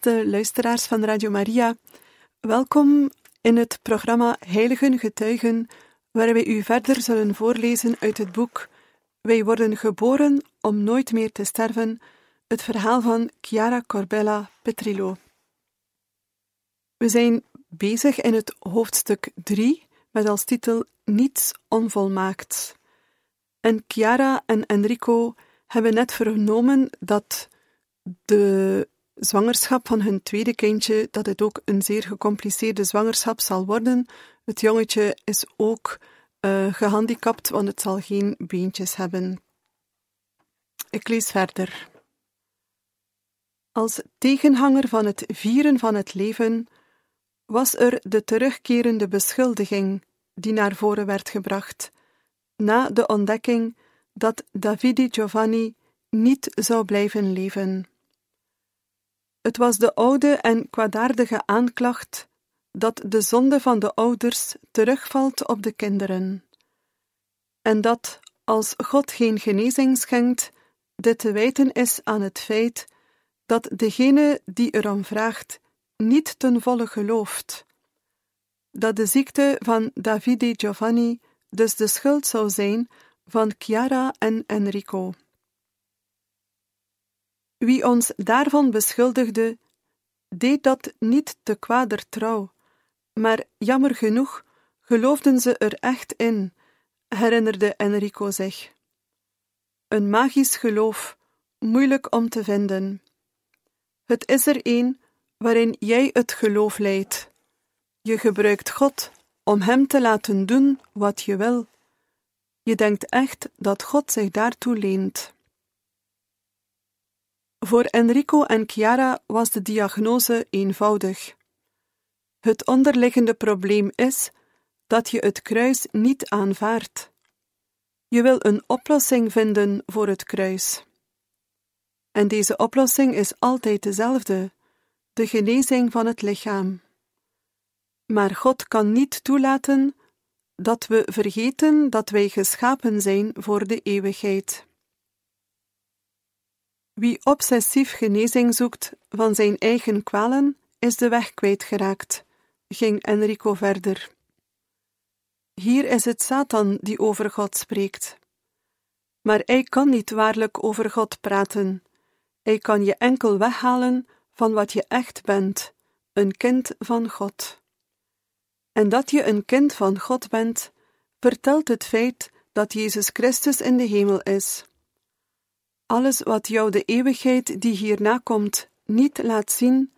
Beste luisteraars van Radio Maria, welkom in het programma Heiligen Getuigen, waar wij u verder zullen voorlezen uit het boek Wij worden geboren om nooit meer te sterven, het verhaal van Chiara Corbella Petrillo. We zijn bezig in het hoofdstuk 3 met als titel Niets onvolmaakt. En Chiara en Enrico hebben net vernomen dat de zwangerschap van hun tweede kindje, dat het ook een zeer gecompliceerde zwangerschap zal worden. Het jongetje is ook uh, gehandicapt, want het zal geen beentjes hebben. Ik lees verder. Als tegenhanger van het vieren van het leven was er de terugkerende beschuldiging die naar voren werd gebracht, na de ontdekking dat Davide Giovanni niet zou blijven leven. Het was de oude en kwaadaardige aanklacht dat de zonde van de ouders terugvalt op de kinderen. En dat, als God geen genezing schenkt, dit te wijten is aan het feit dat degene die erom vraagt niet ten volle gelooft. Dat de ziekte van Davide Giovanni dus de schuld zou zijn van Chiara en Enrico. Wie ons daarvan beschuldigde, deed dat niet te kwader trouw, maar jammer genoeg geloofden ze er echt in, herinnerde Enrico zich. Een magisch geloof, moeilijk om te vinden. Het is er een waarin jij het geloof leidt. Je gebruikt God om Hem te laten doen wat je wil. Je denkt echt dat God zich daartoe leent. Voor Enrico en Chiara was de diagnose eenvoudig. Het onderliggende probleem is dat je het kruis niet aanvaardt. Je wil een oplossing vinden voor het kruis. En deze oplossing is altijd dezelfde: de genezing van het lichaam. Maar God kan niet toelaten dat we vergeten dat wij geschapen zijn voor de eeuwigheid. Wie obsessief genezing zoekt van zijn eigen kwalen, is de weg kwijtgeraakt, ging Enrico verder. Hier is het Satan die over God spreekt. Maar hij kan niet waarlijk over God praten. Hij kan je enkel weghalen van wat je echt bent, een kind van God. En dat je een kind van God bent, vertelt het feit dat Jezus Christus in de hemel is. Alles wat jou de eeuwigheid die hierna komt niet laat zien,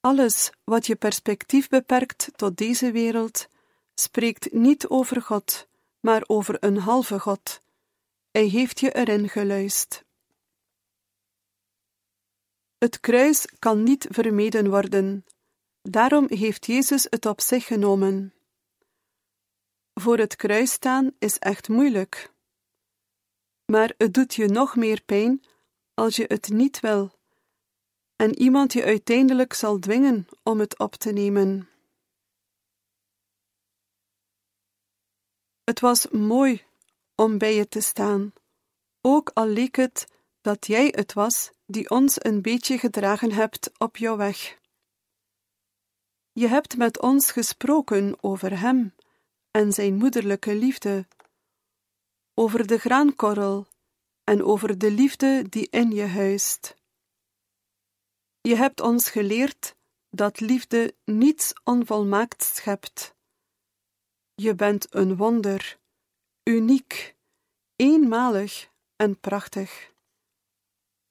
alles wat je perspectief beperkt tot deze wereld, spreekt niet over God, maar over een halve God. Hij heeft je erin geluist. Het kruis kan niet vermeden worden, daarom heeft Jezus het op zich genomen. Voor het kruis staan is echt moeilijk maar het doet je nog meer pijn als je het niet wil en iemand je uiteindelijk zal dwingen om het op te nemen. Het was mooi om bij je te staan, ook al leek het dat jij het was die ons een beetje gedragen hebt op jouw weg. Je hebt met ons gesproken over Hem en Zijn moederlijke liefde over de graankorrel en over de liefde die in je huist. Je hebt ons geleerd dat liefde niets onvolmaakt schept. Je bent een wonder, uniek, eenmalig en prachtig.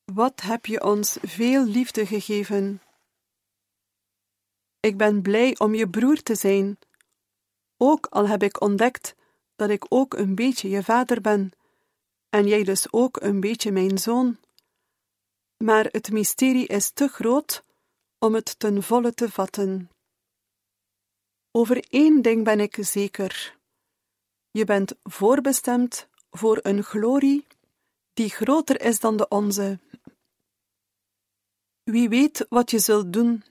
Wat heb je ons veel liefde gegeven? Ik ben blij om je broer te zijn, ook al heb ik ontdekt dat ik ook een beetje je vader ben, en jij dus ook een beetje mijn zoon. Maar het mysterie is te groot om het ten volle te vatten. Over één ding ben ik zeker: je bent voorbestemd voor een glorie die groter is dan de onze. Wie weet wat je zult doen?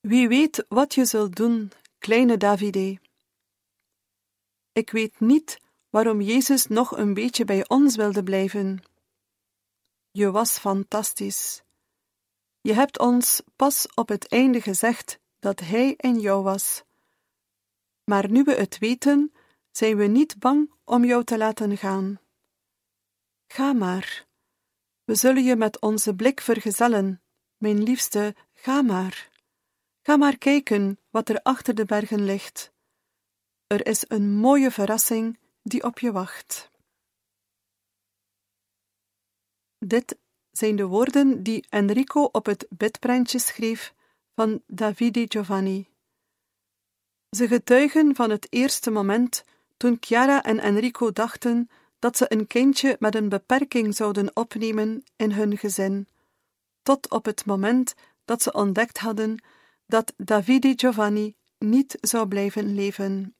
Wie weet wat je zult doen, kleine Davide? Ik weet niet waarom Jezus nog een beetje bij ons wilde blijven. Je was fantastisch. Je hebt ons pas op het einde gezegd dat Hij in jou was. Maar nu we het weten, zijn we niet bang om jou te laten gaan. Ga maar. We zullen je met onze blik vergezellen, mijn liefste, ga maar. Ga maar kijken wat er achter de bergen ligt. Er is een mooie verrassing die op je wacht. Dit zijn de woorden die Enrico op het bidprentje schreef van Davide Giovanni. Ze getuigen van het eerste moment toen Chiara en Enrico dachten dat ze een kindje met een beperking zouden opnemen in hun gezin, tot op het moment dat ze ontdekt hadden dat Davide Giovanni niet zou blijven leven.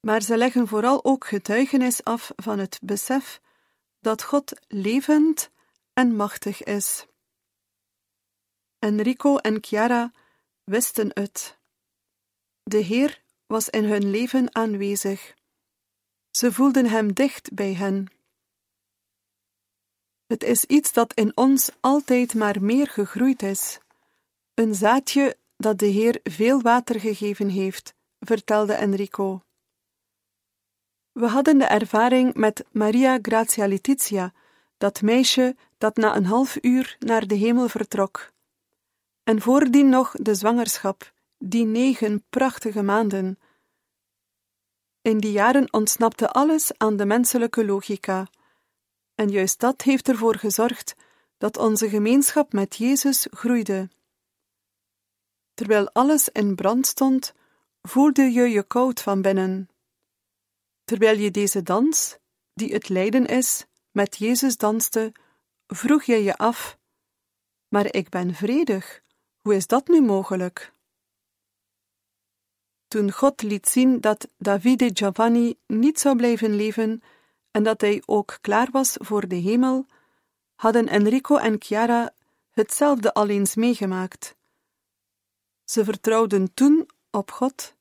Maar ze leggen vooral ook getuigenis af van het besef dat God levend en machtig is. Enrico en Chiara wisten het. De Heer was in hun leven aanwezig. Ze voelden Hem dicht bij hen. Het is iets dat in ons altijd maar meer gegroeid is. Een zaadje dat de Heer veel water gegeven heeft, vertelde Enrico. We hadden de ervaring met Maria Grazia Letizia, dat meisje dat na een half uur naar de hemel vertrok. En voordien nog de zwangerschap, die negen prachtige maanden. In die jaren ontsnapte alles aan de menselijke logica, en juist dat heeft ervoor gezorgd dat onze gemeenschap met Jezus groeide. Terwijl alles in brand stond, voelde je je koud van binnen. Terwijl je deze dans, die het lijden is, met Jezus danste, vroeg je je af: Maar ik ben vredig, hoe is dat nu mogelijk? Toen God liet zien dat Davide Giovanni niet zou blijven leven en dat hij ook klaar was voor de hemel, hadden Enrico en Chiara hetzelfde al eens meegemaakt. Ze vertrouwden toen op God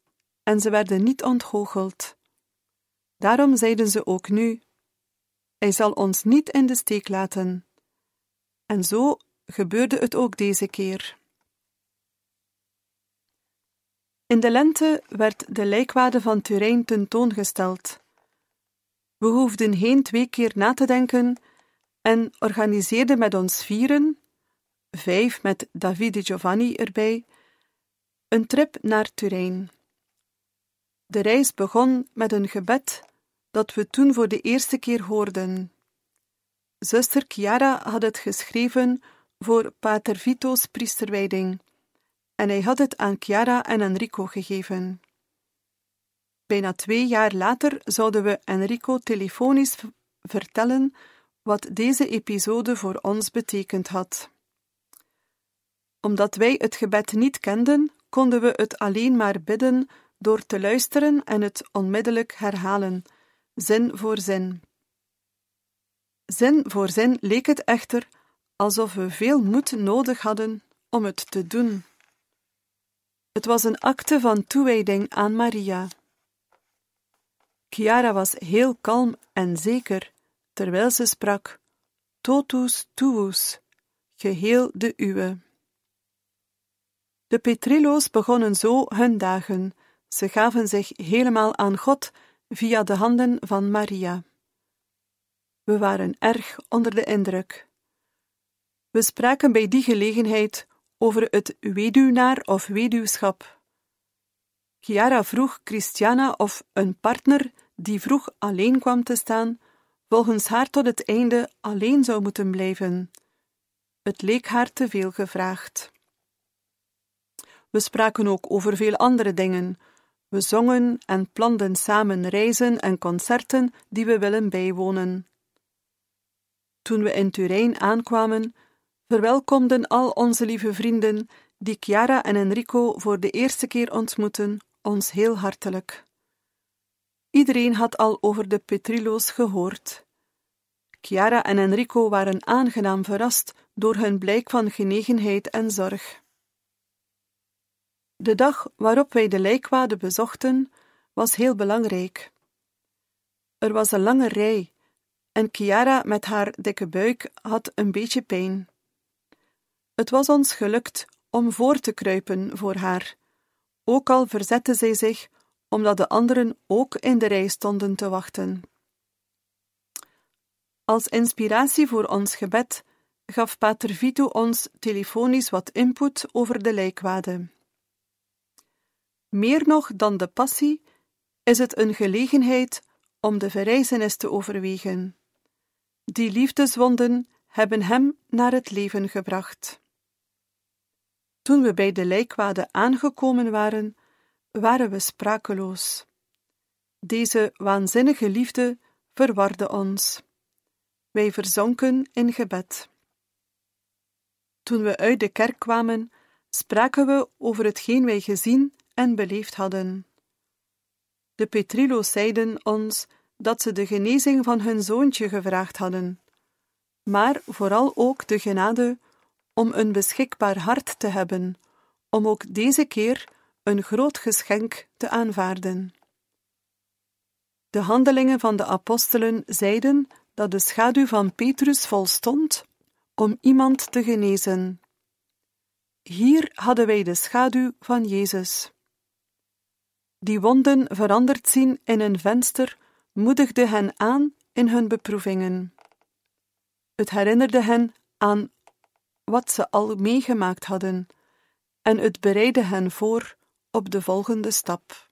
en ze werden niet ontgoocheld. Daarom zeiden ze ook nu: Hij zal ons niet in de steek laten. En zo gebeurde het ook deze keer. In de lente werd de lijkwade van Turijn tentoongesteld. We hoefden heen twee keer na te denken en organiseerden met ons vieren, vijf met Davide Giovanni erbij, een trip naar Turijn. De reis begon met een gebed dat we toen voor de eerste keer hoorden. Zuster Chiara had het geschreven voor Pater Vito's priesterwijding, en hij had het aan Chiara en Enrico gegeven. Bijna twee jaar later zouden we Enrico telefonisch vertellen wat deze episode voor ons betekend had. Omdat wij het gebed niet kenden, konden we het alleen maar bidden door te luisteren en het onmiddellijk herhalen, zin voor zin. Zin voor zin leek het echter alsof we veel moed nodig hadden om het te doen. Het was een acte van toewijding aan Maria. Chiara was heel kalm en zeker, terwijl ze sprak: Totus tuus, geheel de uwe. De Petrillo's begonnen zo hun dagen. Ze gaven zich helemaal aan God via de handen van Maria. We waren erg onder de indruk. We spraken bij die gelegenheid over het weduwnaar of weduwschap. Chiara vroeg Christiana of een partner die vroeg alleen kwam te staan, volgens haar tot het einde alleen zou moeten blijven. Het leek haar te veel gevraagd. We spraken ook over veel andere dingen, We zongen en planden samen reizen en concerten die we willen bijwonen. Toen we in Turijn aankwamen, verwelkomden al onze lieve vrienden, die Chiara en Enrico voor de eerste keer ontmoeten, ons heel hartelijk. Iedereen had al over de Petrillo's gehoord. Chiara en Enrico waren aangenaam verrast door hun blijk van genegenheid en zorg. De dag waarop wij de lijkwade bezochten, was heel belangrijk. Er was een lange rij en Chiara met haar dikke buik had een beetje pijn. Het was ons gelukt om voor te kruipen voor haar, ook al verzette zij zich omdat de anderen ook in de rij stonden te wachten. Als inspiratie voor ons gebed gaf Pater Vito ons telefonisch wat input over de lijkwade. Meer nog dan de passie is het een gelegenheid om de verrijzenis te overwegen. Die liefdeswonden hebben hem naar het leven gebracht. Toen we bij de lijkwade aangekomen waren, waren we sprakeloos. Deze waanzinnige liefde verwarde ons. Wij verzonken in gebed. Toen we uit de kerk kwamen, spraken we over hetgeen wij gezien en beleefd hadden. De Petrillo's zeiden ons dat ze de genezing van hun zoontje gevraagd hadden, maar vooral ook de genade om een beschikbaar hart te hebben, om ook deze keer een groot geschenk te aanvaarden. De handelingen van de apostelen zeiden dat de schaduw van Petrus volstond om iemand te genezen. Hier hadden wij de schaduw van Jezus. Die wonden veranderd zien in een venster moedigde hen aan in hun beproevingen. Het herinnerde hen aan wat ze al meegemaakt hadden, en het bereidde hen voor op de volgende stap.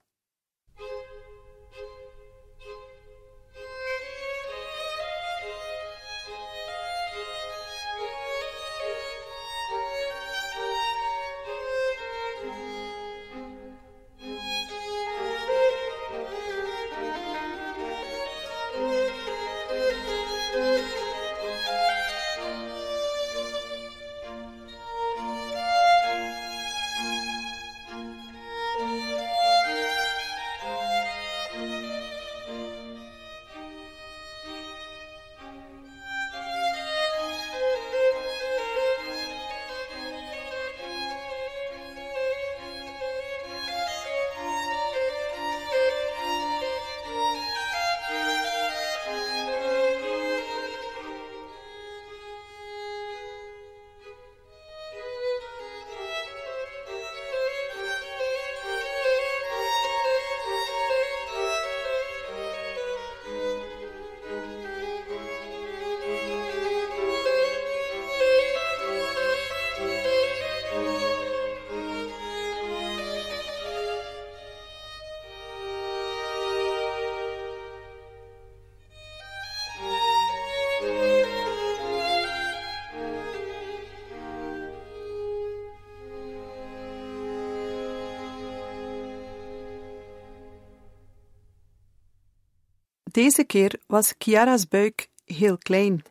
Deze keer was Chiara's buik heel klein.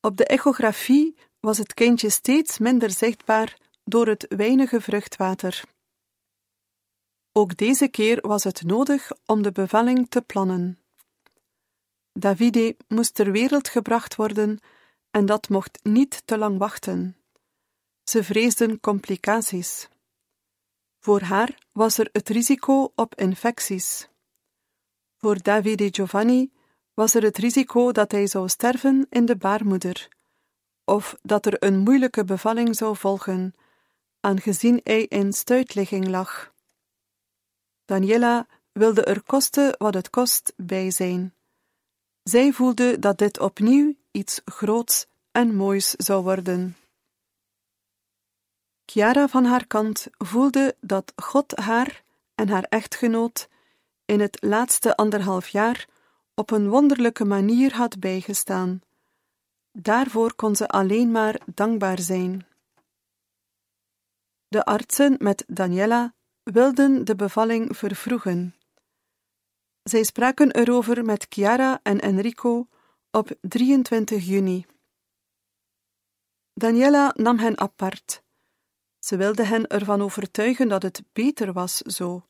Op de echografie was het kindje steeds minder zichtbaar door het weinige vruchtwater. Ook deze keer was het nodig om de bevalling te plannen. Davide moest ter wereld gebracht worden en dat mocht niet te lang wachten. Ze vreesden complicaties. Voor haar was er het risico op infecties. Voor Davide Giovanni was er het risico dat hij zou sterven in de baarmoeder, of dat er een moeilijke bevalling zou volgen, aangezien hij in stuitligging lag. Daniela wilde er koste wat het kost bij zijn. Zij voelde dat dit opnieuw iets groots en moois zou worden. Chiara van haar kant voelde dat God haar en haar echtgenoot in het laatste anderhalf jaar op een wonderlijke manier had bijgestaan. Daarvoor kon ze alleen maar dankbaar zijn. De artsen met Daniela wilden de bevalling vervroegen. Zij spraken erover met Chiara en Enrico op 23 juni. Daniela nam hen apart. Ze wilde hen ervan overtuigen dat het beter was zo.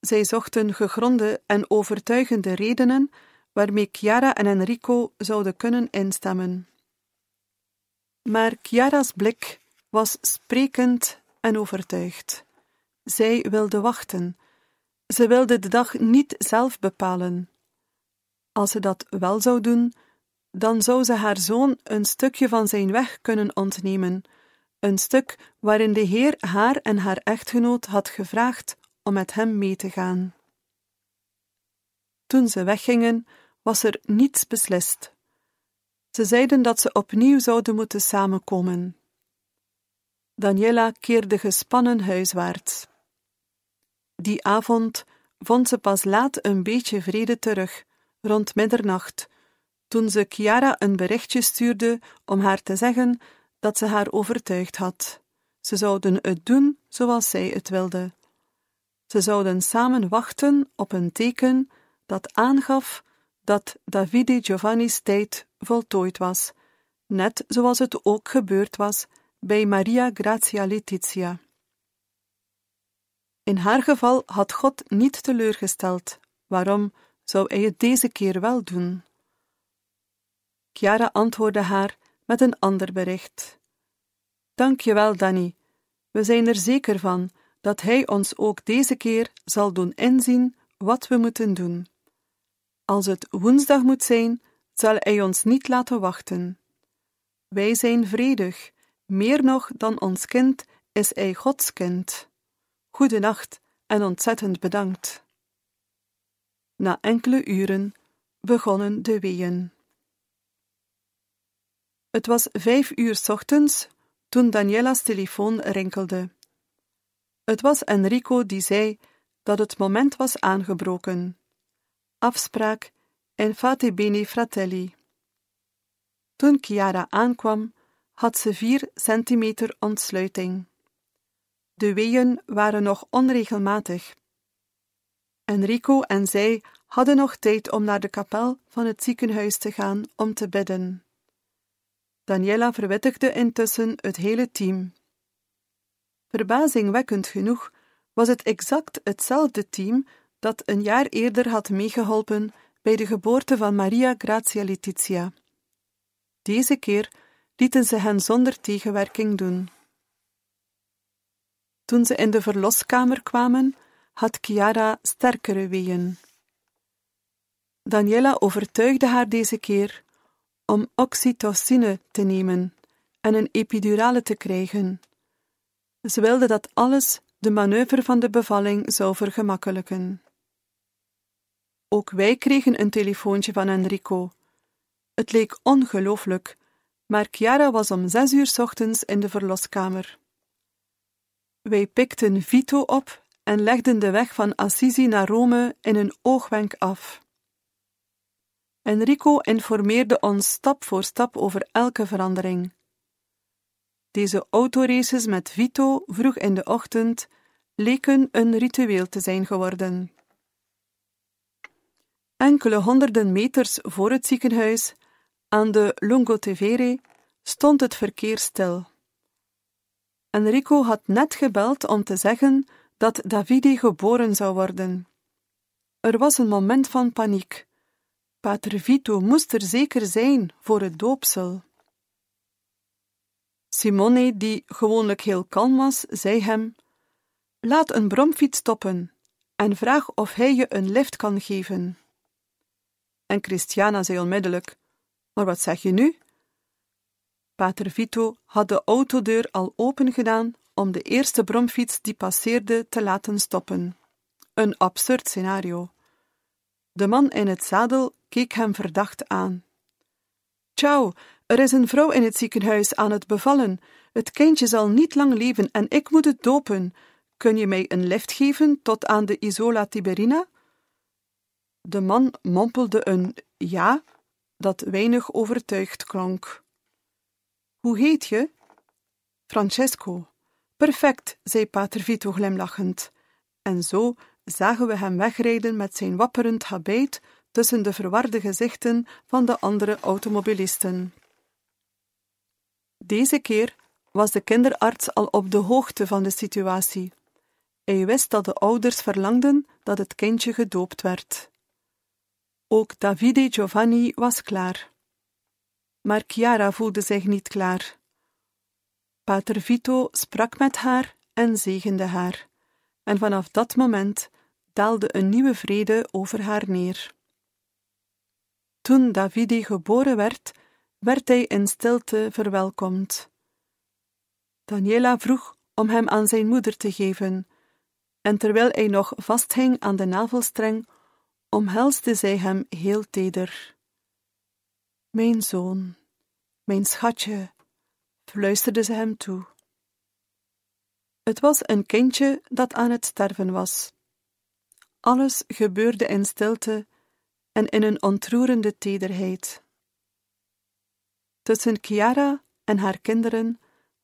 Zij zochten gegronde en overtuigende redenen waarmee Chiara en Enrico zouden kunnen instemmen. Maar Chiara's blik was sprekend en overtuigd. Zij wilde wachten. Ze wilde de dag niet zelf bepalen. Als ze dat wel zou doen, dan zou ze haar zoon een stukje van zijn weg kunnen ontnemen, een stuk waarin de Heer haar en haar echtgenoot had gevraagd om met hem mee te gaan. Toen ze weggingen, was er niets beslist. Ze zeiden dat ze opnieuw zouden moeten samenkomen. Daniela keerde gespannen huiswaarts. Die avond vond ze pas laat een beetje vrede terug, rond middernacht, toen ze Chiara een berichtje stuurde om haar te zeggen dat ze haar overtuigd had. Ze zouden het doen zoals zij het wilde. Ze zouden samen wachten op een teken dat aangaf dat Davide Giovanni's tijd voltooid was, net zoals het ook gebeurd was bij Maria Grazia Letizia. In haar geval had God niet teleurgesteld. Waarom zou hij het deze keer wel doen? Chiara antwoordde haar met een ander bericht. Dank je wel, Danny. We zijn er zeker van dat hij ons ook deze keer zal doen inzien wat we moeten doen. Als het woensdag moet zijn, zal hij ons niet laten wachten. Wij zijn vredig, meer nog dan ons kind is hij Gods kind. Goedenacht en ontzettend bedankt. Na enkele uren begonnen de weeën. Het was vijf uur ochtends toen Daniela's telefoon rinkelde. Het was Enrico die zei dat het moment was aangebroken. Afspraak in Fate Bene Fratelli. Toen Chiara aankwam, had ze vier centimeter ontsluiting. De weeën waren nog onregelmatig. Enrico en zij hadden nog tijd om naar de kapel van het ziekenhuis te gaan om te bidden. Daniela verwittigde intussen het hele team. Verbazingwekkend genoeg was het exact hetzelfde team dat een jaar eerder had meegeholpen bij de geboorte van Maria Grazia Letizia. Deze keer lieten ze hen zonder tegenwerking doen. Toen ze in de verloskamer kwamen, had Chiara sterkere weeën. Daniela overtuigde haar deze keer om oxytocine te nemen en een epidurale te krijgen. Ze wilde dat alles de manoeuvre van de bevalling zou vergemakkelijken. Ook wij kregen een telefoontje van Enrico. Het leek ongelooflijk, maar Chiara was om zes uur ochtends in de verloskamer. Wij pikten Vito op en legden de weg van Assisi naar Rome in een oogwenk af. Enrico informeerde ons stap voor stap over elke verandering. Deze autoraces met Vito vroeg in de ochtend leken een ritueel te zijn geworden. Enkele honderden meters voor het ziekenhuis, aan de Lungo Tevere, stond het verkeer stil. Enrico had net gebeld om te zeggen dat Davide geboren zou worden. Er was een moment van paniek. Pater Vito moest er zeker zijn voor het doopsel. Simone, die gewoonlijk heel kalm was, zei hem: Laat een bromfiets stoppen en vraag of hij je een lift kan geven. En Christiana zei onmiddellijk: Maar wat zeg je nu? Pater Vito had de autodeur al open gedaan om de eerste bromfiets die passeerde te laten stoppen. Een absurd scenario. De man in het zadel keek hem verdacht aan. Ciao, er is een vrouw in het ziekenhuis aan het bevallen. Het kindje zal niet lang leven en ik moet het dopen. Kun je mij een lift geven tot aan de Isola Tiberina? De man mompelde een ja, dat weinig overtuigd klonk. Hoe heet je? Francesco. Perfect, zei Pater Vito glimlachend. En zo zagen we hem wegrijden met zijn wapperend habit tussen de verwarde gezichten van de andere automobilisten. Deze keer was de kinderarts al op de hoogte van de situatie. Hij wist dat de ouders verlangden dat het kindje gedoopt werd. Ook Davide Giovanni was klaar. Maar Chiara voelde zich niet klaar. Pater Vito sprak met haar en zegende haar, en vanaf dat moment daalde een nieuwe vrede over haar neer. Toen Davide geboren werd, werd hij in stilte verwelkomd. Daniela vroeg om hem aan zijn moeder te geven, en terwijl hij nog vasthing aan de navelstreng, omhelsde zij hem heel teder. Mijn zoon, mijn schatje, fluisterde ze hem toe. Het was een kindje dat aan het sterven was. Alles gebeurde in stilte en in een ontroerende tederheid. Tussen Chiara en haar kinderen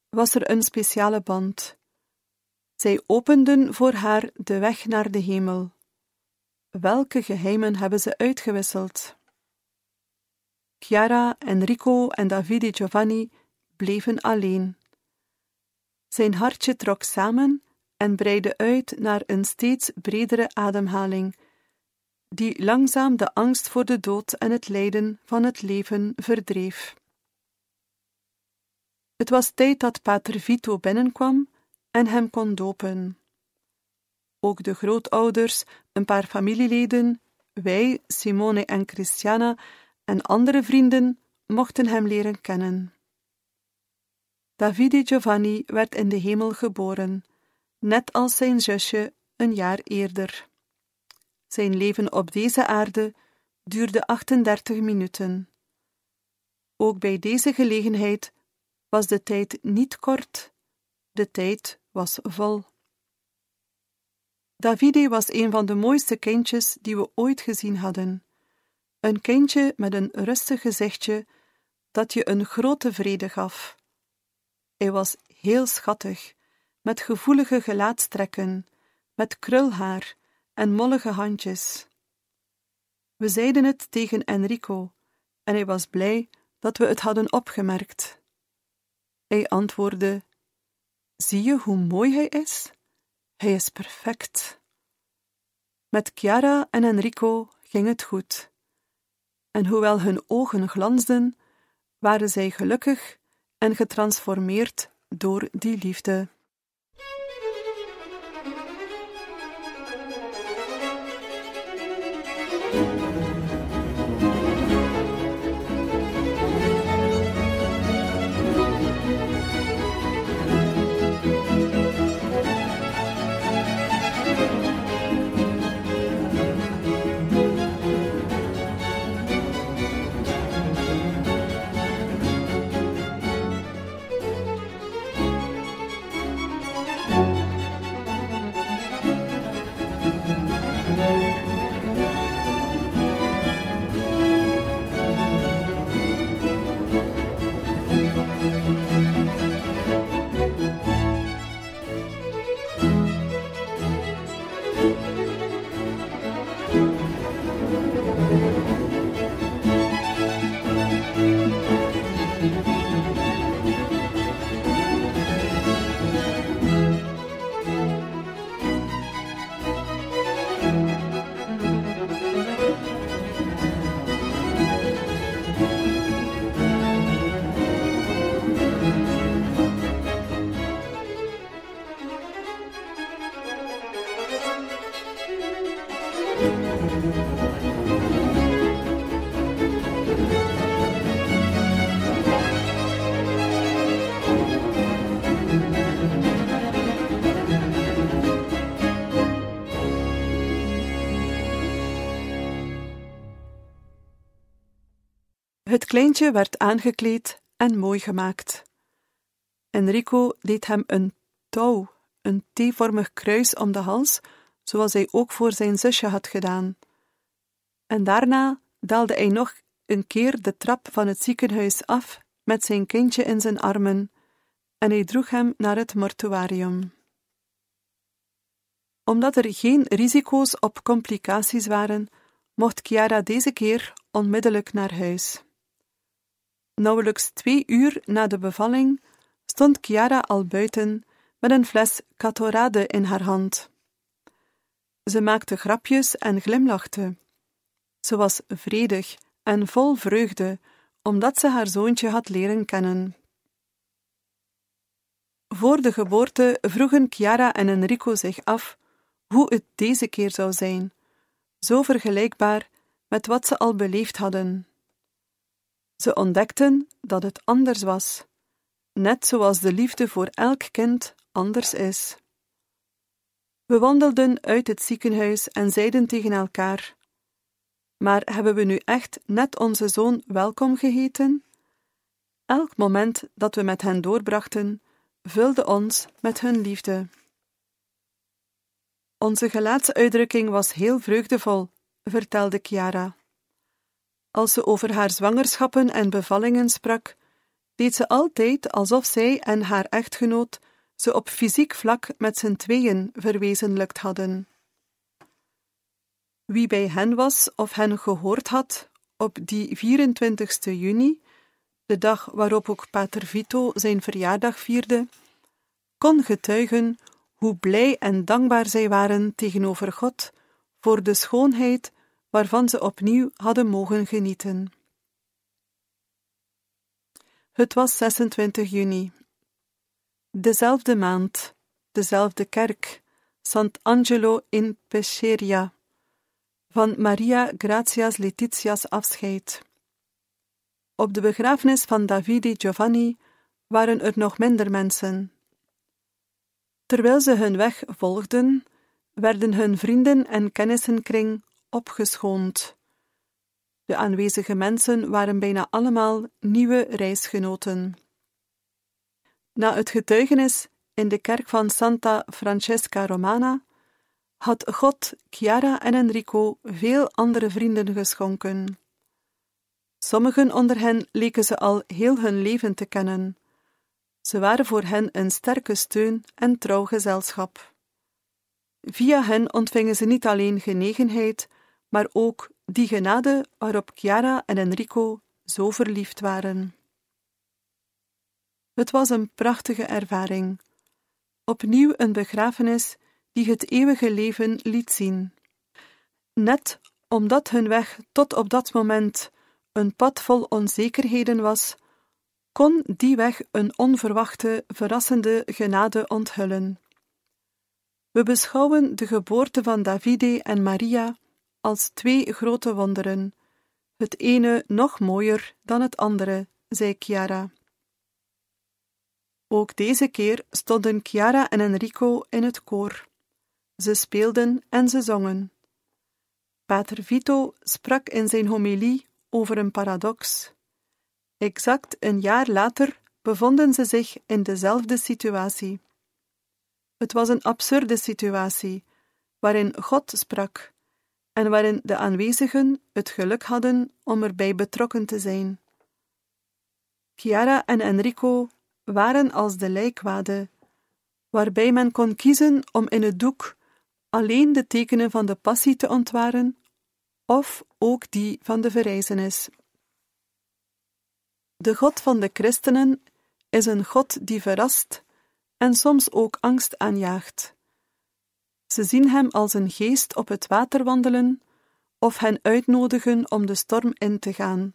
was er een speciale band. Zij openden voor haar de weg naar de hemel. Welke geheimen hebben ze uitgewisseld? Chiara, Enrico en Davide Giovanni bleven alleen. Zijn hartje trok samen en breidde uit naar een steeds bredere ademhaling, die langzaam de angst voor de dood en het lijden van het leven verdreef. Het was tijd dat Pater Vito binnenkwam en hem kon dopen. Ook de grootouders, een paar familieleden, wij, Simone en Christiana en andere vrienden mochten hem leren kennen. Davide Giovanni werd in de hemel geboren, net als zijn zusje een jaar eerder. Zijn leven op deze aarde duurde 38 minuten. Ook bij deze gelegenheid was de tijd niet kort, de tijd was vol. Davide was een van de mooiste kindjes die we ooit gezien hadden. Een kindje met een rustig gezichtje dat je een grote vrede gaf. Hij was heel schattig, met gevoelige gelaatstrekken, met krulhaar en mollige handjes. We zeiden het tegen Enrico, en hij was blij dat we het hadden opgemerkt. Hij antwoordde: Zie je hoe mooi hij is? Hij is perfect. Met Chiara en Enrico ging het goed. En hoewel hun ogen glansden, waren zij gelukkig en getransformeerd door die liefde. Kleintje werd aangekleed en mooi gemaakt. Enrico deed hem een touw, een T-vormig kruis om de hals, zoals hij ook voor zijn zusje had gedaan. En daarna daalde hij nog een keer de trap van het ziekenhuis af met zijn kindje in zijn armen en hij droeg hem naar het mortuarium. Omdat er geen risico's op complicaties waren, mocht Chiara deze keer onmiddellijk naar huis. Nauwelijks twee uur na de bevalling stond Chiara al buiten met een fles catorade in haar hand. Ze maakte grapjes en glimlachte. Ze was vredig en vol vreugde, omdat ze haar zoontje had leren kennen. Voor de geboorte vroegen Chiara en Enrico zich af hoe het deze keer zou zijn, zo vergelijkbaar met wat ze al beleefd hadden. Ze ontdekten dat het anders was, net zoals de liefde voor elk kind anders is. We wandelden uit het ziekenhuis en zeiden tegen elkaar: Maar hebben we nu echt net onze zoon welkom geheten? Elk moment dat we met hen doorbrachten, vulde ons met hun liefde. Onze gelaatsuitdrukking was heel vreugdevol, vertelde Chiara. Als ze over haar zwangerschappen en bevallingen sprak, deed ze altijd alsof zij en haar echtgenoot ze op fysiek vlak met z'n tweeën verwezenlijkt hadden. Wie bij hen was of hen gehoord had op die 24 juni, de dag waarop ook Pater Vito zijn verjaardag vierde, kon getuigen hoe blij en dankbaar zij waren tegenover God voor de schoonheid waarvan ze opnieuw hadden mogen genieten. Het was 26 juni. Dezelfde maand, dezelfde kerk, Sant'Angelo in Pesceria, van Maria Gratias Letitia's afscheid. Op de begrafenis van Davide Giovanni waren er nog minder mensen. Terwijl ze hun weg volgden, werden hun vrienden en kennissenkring opgeschoond. De aanwezige mensen waren bijna allemaal nieuwe reisgenoten. Na het getuigenis in de kerk van Santa Francesca Romana had God Chiara en Enrico veel andere vrienden geschonken. Sommigen onder hen leken ze al heel hun leven te kennen. Ze waren voor hen een sterke steun en trouw gezelschap. Via hen ontvingen ze niet alleen genegenheid, maar ook die genade waarop Chiara en Enrico zo verliefd waren. Het was een prachtige ervaring. Opnieuw een begrafenis die het eeuwige leven liet zien. Net omdat hun weg tot op dat moment een pad vol onzekerheden was, kon die weg een onverwachte, verrassende genade onthullen. We beschouwen de geboorte van Davide en Maria als twee grote wonderen, het ene nog mooier dan het andere, zei Chiara. Ook deze keer stonden Chiara en Enrico in het koor. Ze speelden en ze zongen. Pater Vito sprak in zijn homilie over een paradox. Exact een jaar later bevonden ze zich in dezelfde situatie. Het was een absurde situatie, waarin God sprak en waarin de aanwezigen het geluk hadden om erbij betrokken te zijn. Chiara en Enrico waren als de lijkwade, waarbij men kon kiezen om in het doek alleen de tekenen van de passie te ontwaren, of ook die van de verrijzenis. De God van de christenen is een God die verrast en soms ook angst aanjaagt. Ze zien hem als een geest op het water wandelen of hen uitnodigen om de storm in te gaan.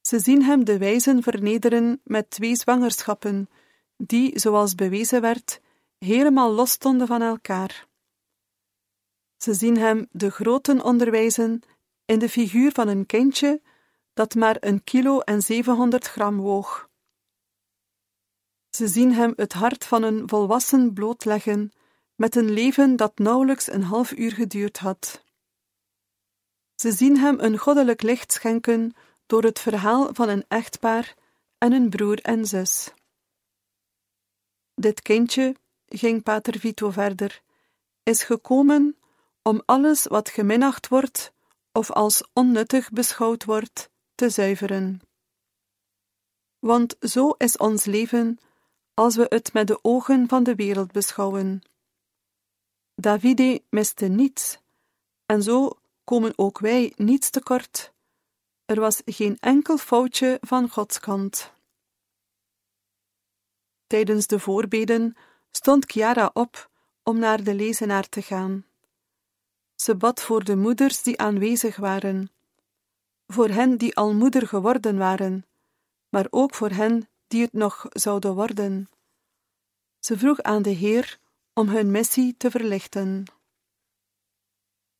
Ze zien hem de wijzen vernederen met twee zwangerschappen, die, zoals bewezen werd, helemaal los stonden van elkaar. Ze zien hem de groten onderwijzen in de figuur van een kindje dat maar een kilo en zevenhonderd gram woog. Ze zien hem het hart van een volwassen blootleggen met een leven dat nauwelijks een half uur geduurd had. Ze zien hem een goddelijk licht schenken door het verhaal van een echtpaar en een broer en zus. Dit kindje, ging Pater Vito verder, is gekomen om alles wat geminacht wordt of als onnuttig beschouwd wordt, te zuiveren. Want zo is ons leven als we het met de ogen van de wereld beschouwen. Davide miste niets, en zo komen ook wij niets tekort. Er was geen enkel foutje van Gods kant. Tijdens de voorbeden stond Chiara op om naar de lezenaar te gaan. Ze bad voor de moeders die aanwezig waren, voor hen die al moeder geworden waren, maar ook voor hen die het nog zouden worden. Ze vroeg aan de Heer om hun missie te verlichten.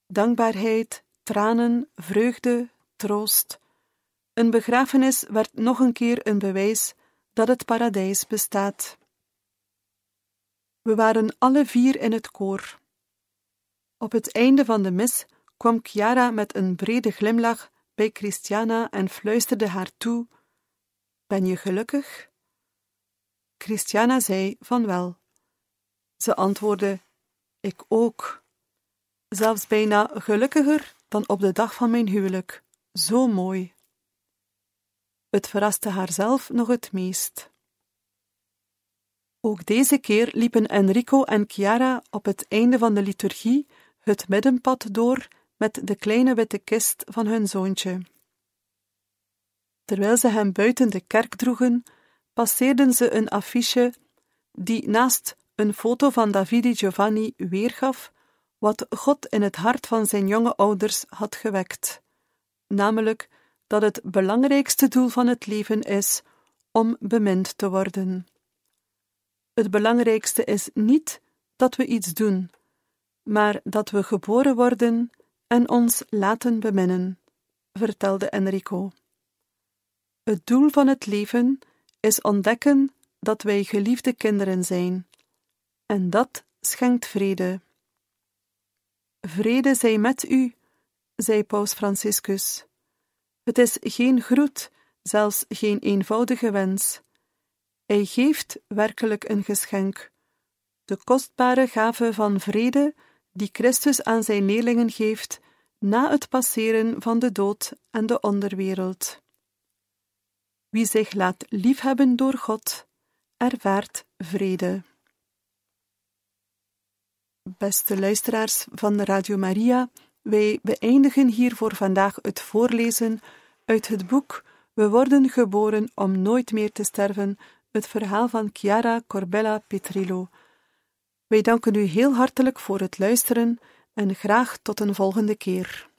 Dankbaarheid, tranen, vreugde, troost. Een begrafenis werd nog een keer een bewijs dat het paradijs bestaat. We waren alle vier in het koor. Op het einde van de mis kwam Chiara met een brede glimlach bij Christiana en fluisterde haar toe: Ben je gelukkig? Christiana zei van wel. Ze antwoordde: Ik ook. Zelfs bijna gelukkiger dan op de dag van mijn huwelijk. Zo mooi. Het verraste haarzelf nog het meest. Ook deze keer liepen Enrico en Chiara op het einde van de liturgie het middenpad door met de kleine witte kist van hun zoontje. Terwijl ze hem buiten de kerk droegen, passeerden ze een affiche die naast een foto van Davide Giovanni weergaf wat God in het hart van zijn jonge ouders had gewekt, namelijk dat het belangrijkste doel van het leven is om bemind te worden. Het belangrijkste is niet dat we iets doen, maar dat we geboren worden en ons laten beminnen, vertelde Enrico. Het doel van het leven is ontdekken dat wij geliefde kinderen zijn, en dat schenkt vrede. Vrede zij met u, zei Paus Franciscus. Het is geen groet, zelfs geen eenvoudige wens. Hij geeft werkelijk een geschenk, de kostbare gave van vrede die Christus aan zijn leerlingen geeft na het passeren van de dood en de onderwereld. Wie zich laat liefhebben door God, ervaart vrede. Beste luisteraars van Radio Maria, wij beëindigen hier voor vandaag het voorlezen uit het boek We worden geboren om nooit meer te sterven, het verhaal van Chiara Corbella Petrillo. Wij danken u heel hartelijk voor het luisteren en graag tot een volgende keer.